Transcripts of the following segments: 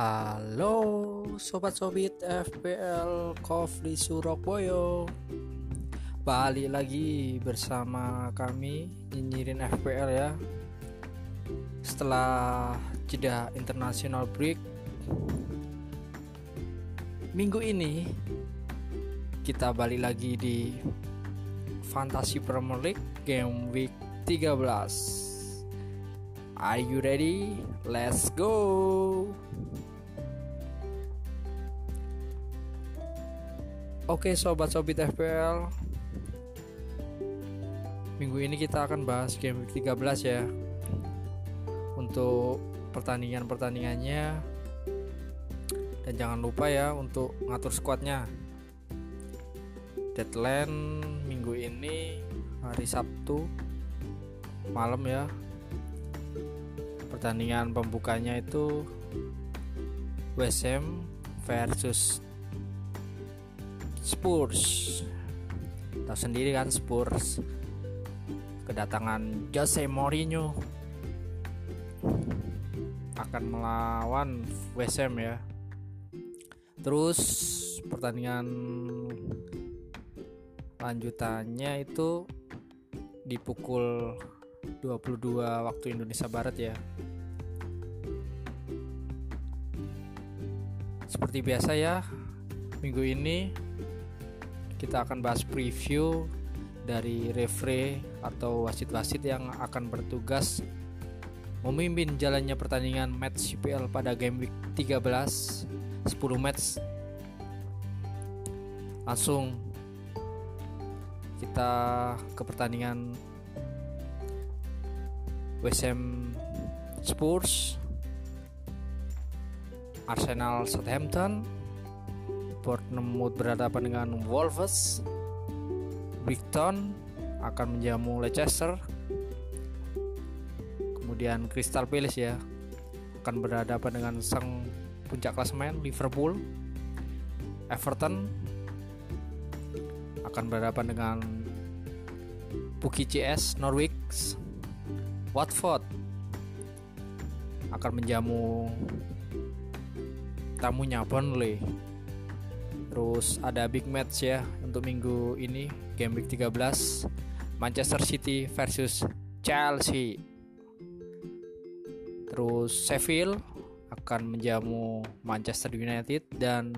Halo sobat sobit FPL Kofli Surabaya Balik lagi bersama kami nyinyirin FPL ya Setelah jeda international break Minggu ini kita balik lagi di Fantasy Premier League Game Week 13 Are you ready? Let's go! Oke sobat-sobit FPL Minggu ini kita akan bahas game week 13 ya. Untuk pertandingan-pertandingannya. Dan jangan lupa ya untuk ngatur squadnya. Deadline minggu ini hari Sabtu malam ya. Pertandingan pembukanya itu Ham versus Spurs. Tahu sendiri kan Spurs? Kedatangan Jose Mourinho. Akan melawan Ham ya. Terus pertandingan lanjutannya itu dipukul 22 waktu Indonesia Barat ya. Seperti biasa ya, minggu ini kita akan bahas preview dari referee atau wasit-wasit yang akan bertugas memimpin jalannya pertandingan match CPL pada game week 13 10 match. Langsung kita ke pertandingan Ham Spurs Arsenal Southampton Bournemouth berhadapan dengan Wolves. Brighton akan menjamu Leicester. Kemudian Crystal Palace ya akan berhadapan dengan sang puncak klasemen Liverpool. Everton akan berhadapan dengan Puki CS Norwich. Watford akan menjamu tamunya Burnley terus ada big match ya untuk minggu ini game week 13 Manchester City versus Chelsea. Terus Sheffield akan menjamu Manchester United dan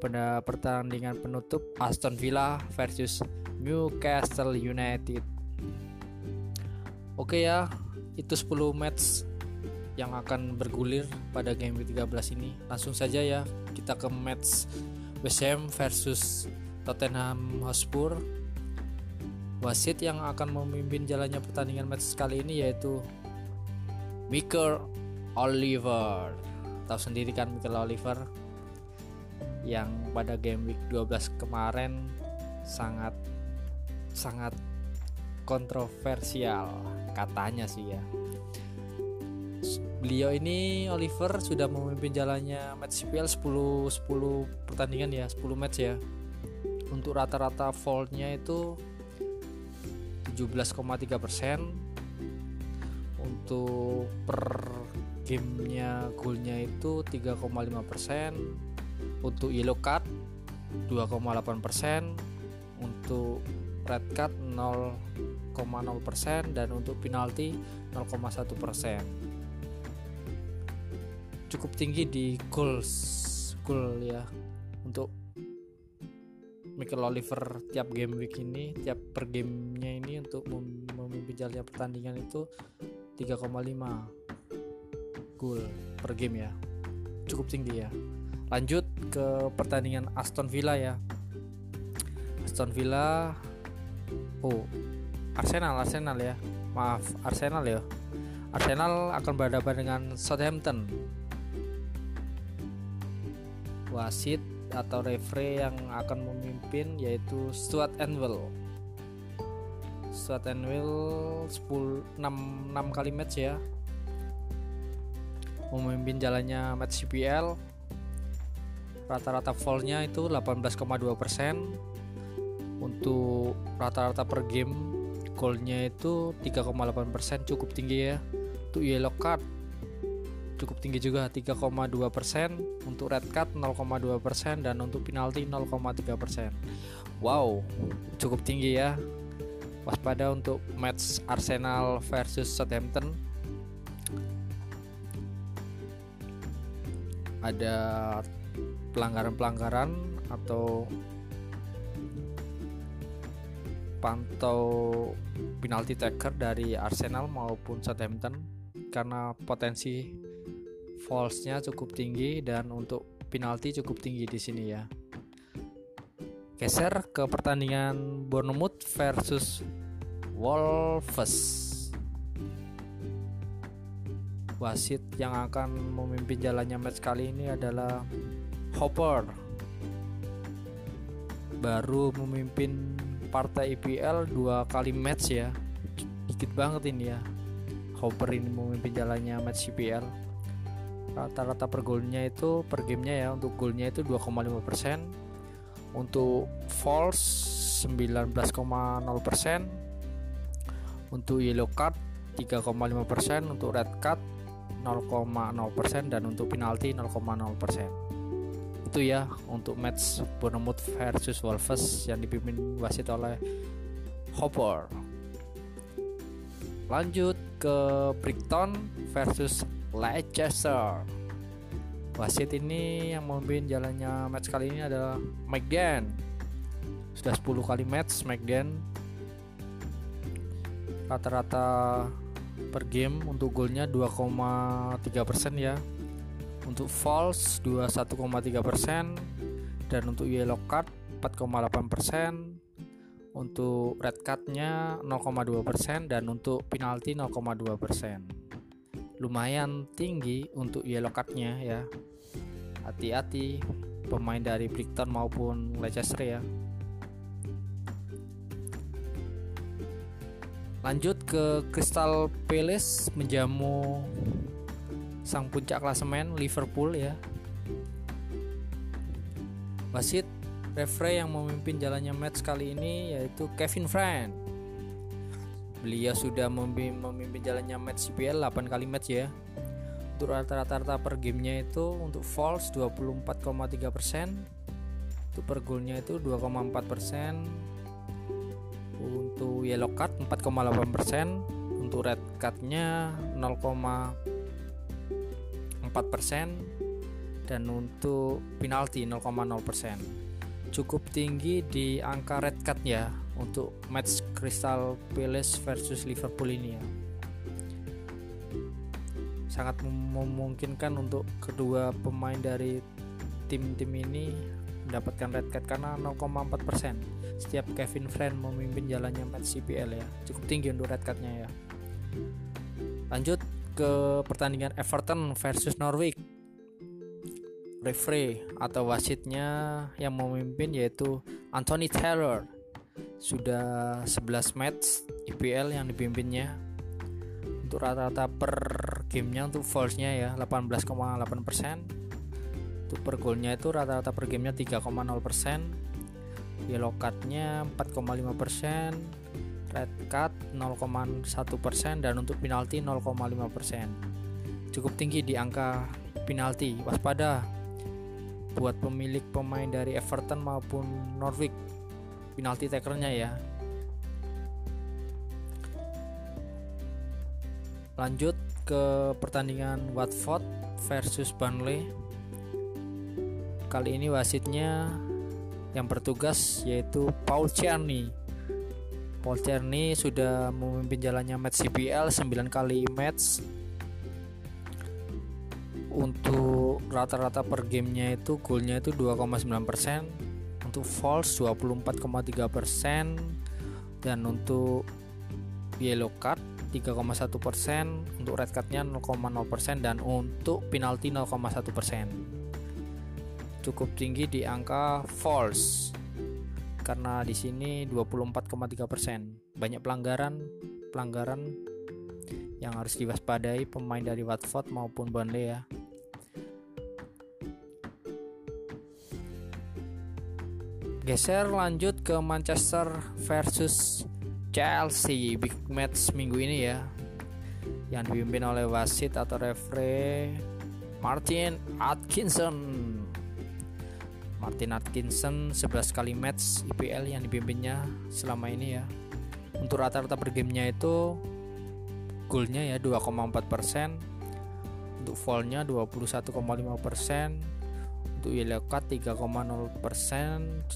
pada pertandingan penutup Aston Villa versus Newcastle United. Oke ya itu 10 match yang akan bergulir pada game ke-13 ini. Langsung saja ya, kita ke match West Ham versus Tottenham Hotspur. Wasit yang akan memimpin jalannya pertandingan match kali ini yaitu Mikel Oliver. Tahu sendiri kan Mikel Oliver yang pada game week 12 kemarin sangat sangat kontroversial katanya sih ya beliau ini Oliver sudah memimpin jalannya match CPL 10 10 pertandingan ya 10 match ya. Untuk rata-rata foldnya itu 17,3 persen. Untuk per gamenya goalnya itu 3,5 persen. Untuk yellow card 2,8 persen. Untuk red card 0,0 persen. Dan untuk penalti 0,1 persen cukup tinggi di goals goal ya. Untuk Michael Oliver tiap game week ini tiap per gamenya ini untuk memimpin jalannya pertandingan itu 3,5 goal per game ya. Cukup tinggi ya. Lanjut ke pertandingan Aston Villa ya. Aston Villa oh Arsenal Arsenal ya. Maaf Arsenal ya. Arsenal akan berhadapan dengan Southampton wasit atau referee yang akan memimpin yaitu Stuart Enwell. Stuart Enwell 10 6, 6 kali match ya. Memimpin jalannya match CPL. Rata-rata fallnya itu 18,2% Untuk rata-rata per game goalnya itu 3,8% cukup tinggi ya. Untuk yellow card cukup tinggi juga 3,2% untuk red card 0,2% dan untuk penalti 0,3%. Wow, cukup tinggi ya. Waspada untuk match Arsenal versus Southampton. Ada pelanggaran-pelanggaran atau pantau penalti taker dari Arsenal maupun Southampton karena potensi false-nya cukup tinggi dan untuk penalti cukup tinggi di sini ya. Geser ke pertandingan Bournemouth versus Wolves. Wasit yang akan memimpin jalannya match kali ini adalah Hopper. Baru memimpin partai IPL dua kali match ya. Dikit banget ini ya. Hopper ini memimpin jalannya match IPL rata-rata per golnya itu per gamenya ya untuk golnya itu 2,5% untuk false 19,0% untuk yellow card 3,5% untuk red card 0,0% dan untuk penalti 0,0% itu ya untuk match Bournemouth versus Wolves yang dipimpin wasit oleh Hopper lanjut ke Brighton versus Leicester. Wasit ini yang memimpin jalannya match kali ini adalah Dan. Sudah 10 kali match Dan. Rata-rata per game untuk golnya 2,3% ya. Untuk false 21,3% dan untuk yellow card 4,8% untuk red cardnya 0,2% dan untuk penalti 0,2% lumayan tinggi untuk yellow cardnya ya. Hati-hati pemain dari Brighton maupun Leicester ya. Lanjut ke Crystal Palace menjamu sang puncak klasemen Liverpool ya. Wasit referee yang memimpin jalannya match kali ini yaitu Kevin Friend Beliau sudah memimpin jalannya match CPL 8 kali match ya. Untuk rata-rata per gamenya itu untuk false 24,3%, untuk per goalnya itu 2,4%, untuk yellow card 4,8%, untuk red cardnya 0,4% dan untuk penalti 0,0% cukup tinggi di angka red card ya untuk match Crystal Palace versus Liverpool ini ya. Sangat memungkinkan untuk kedua pemain dari tim-tim ini mendapatkan red card karena 0,4% setiap Kevin Friend memimpin jalannya match CPL ya. Cukup tinggi untuk red cardnya ya. Lanjut ke pertandingan Everton versus Norwich. Referee atau wasitnya yang memimpin yaitu Anthony Taylor sudah 11 match IPL yang dipimpinnya. Untuk rata-rata per gamenya untuk false-nya ya 18,8% untuk per goalnya itu rata-rata per gamenya 3,0% yellow cardnya 4,5% red card 0,1% dan untuk penalti 0,5% cukup tinggi di angka penalti. Waspada buat pemilik pemain dari Everton maupun Norwich penalti takernya ya. Lanjut ke pertandingan Watford versus Burnley. Kali ini wasitnya yang bertugas yaitu Paul Czerny Paul Czerny sudah memimpin jalannya match CPL 9 kali match. Untuk rata-rata per gamenya itu goalnya itu 2,9% untuk false 24,3% dan untuk yellow card 3,1% untuk red cardnya 0,0% dan untuk penalti 0,1% cukup tinggi di angka false karena di sini 24,3% banyak pelanggaran pelanggaran yang harus diwaspadai pemain dari Watford maupun Burnley ya Geser lanjut ke Manchester versus Chelsea big match minggu ini ya. yang dipimpin oleh wasit atau referee Martin Atkinson. Martin Atkinson 11 kali match IPL yang dipimpinnya selama ini ya. Untuk rata-rata per gamenya itu goalnya ya 2,4 persen, untuk fallnya 21,5 persen, untuk yellow card 3,0 persen,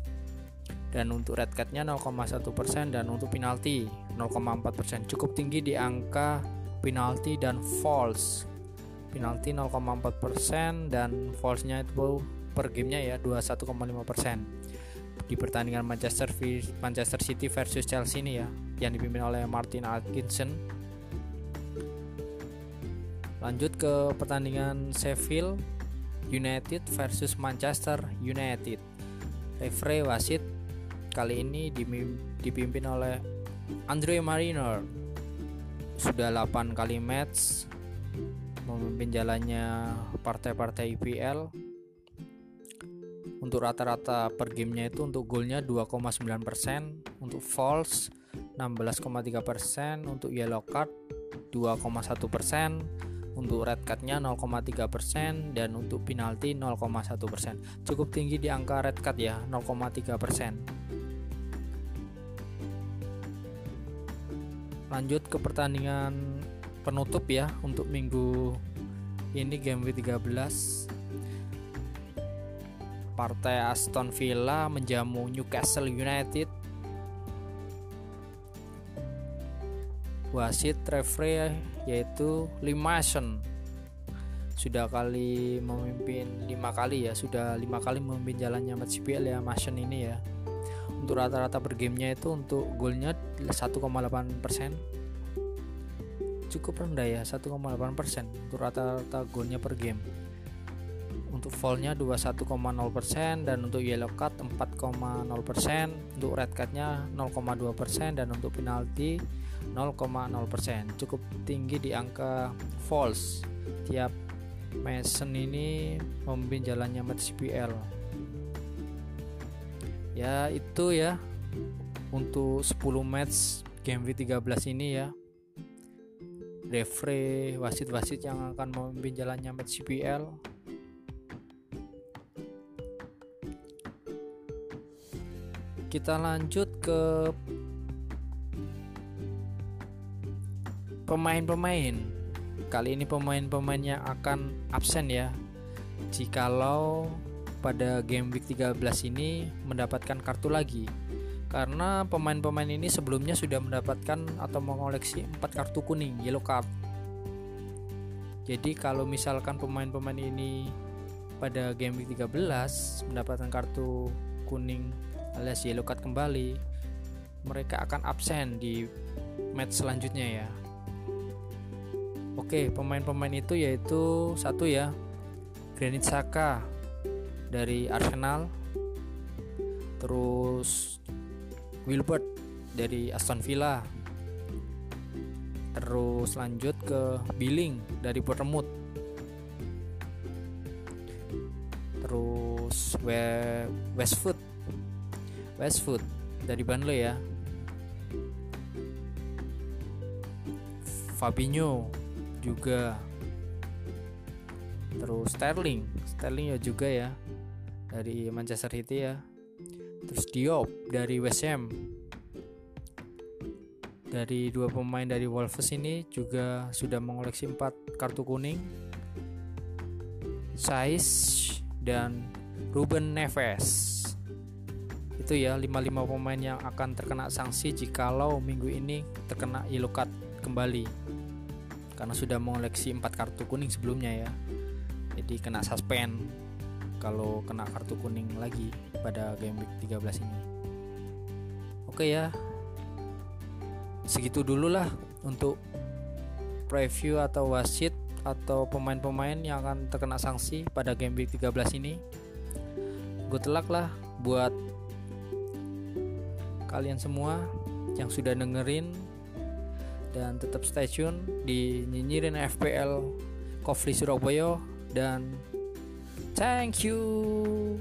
dan untuk red cardnya 0,1 persen dan untuk penalti 0,4 persen. Cukup tinggi di angka penalti dan false. Penalti 0,4 persen dan false-nya itu per gamenya ya 21,5 persen. Di pertandingan Manchester Manchester City versus Chelsea ini ya yang dipimpin oleh Martin Atkinson. Lanjut ke pertandingan Sheffield United versus Manchester United. Referee wasit kali ini dipimpin oleh Andre Mariner. Sudah 8 kali match memimpin jalannya partai-partai IPL untuk rata-rata per gamenya itu untuk golnya 2,9% untuk false 16,3% untuk yellow card 2,1% untuk red cardnya 0,3% dan untuk penalti 0,1% cukup tinggi di angka red card ya 0,3% lanjut ke pertandingan penutup ya untuk minggu ini game week 13 partai Aston Villa menjamu Newcastle United. Wasit referee yaitu Limason sudah kali memimpin lima kali ya sudah lima kali memimpin jalannya match ya Mason ini ya untuk rata-rata per gamenya itu untuk golnya 1,8 persen. Cukup rendah ya 1,8 persen untuk rata-rata golnya per game. Untuk fallnya 21,0 persen dan untuk yellow card 4,0 persen untuk red cardnya 0,2 persen dan untuk penalti 0,0 persen. Cukup tinggi di angka false tiap Mason ini memimpin jalannya match PL ya itu ya. Untuk 10 match game week 13 ini ya. Referee wasit-wasit yang akan memimpin jalannya match CPL kita lanjut ke pemain-pemain. Kali ini pemain-pemain yang akan absen ya. Jikalau pada game week 13 ini mendapatkan kartu lagi. Karena pemain-pemain ini sebelumnya sudah mendapatkan atau mengoleksi 4 kartu kuning yellow card. Jadi kalau misalkan pemain-pemain ini pada game week 13 mendapatkan kartu kuning alias yellow card kembali mereka akan absen di match selanjutnya ya. Oke, pemain-pemain itu yaitu satu ya, Granit Saka dari Arsenal. Terus Wilbert dari Aston Villa. Terus lanjut ke Billing dari Bournemouth. Terus Westwood Westwood dari Burnley ya. Fabinho juga. Terus Sterling. Sterling ya juga ya dari Manchester City ya. Terus Diop dari West Ham. Dari dua pemain dari Wolves ini juga sudah mengoleksi empat kartu kuning. Saiz dan Ruben Neves. Itu ya 55 pemain yang akan terkena sanksi jikalau minggu ini terkena yellow card kembali. Karena sudah mengoleksi empat kartu kuning sebelumnya ya. Jadi kena suspend kalau kena kartu kuning lagi pada game week 13 ini. Oke ya. Segitu dulu lah untuk preview atau wasit atau pemain-pemain yang akan terkena sanksi pada game week 13 ini. Good luck lah buat kalian semua yang sudah dengerin dan tetap stay tune di nyinyirin FPL Kofli Surabaya dan Thank you.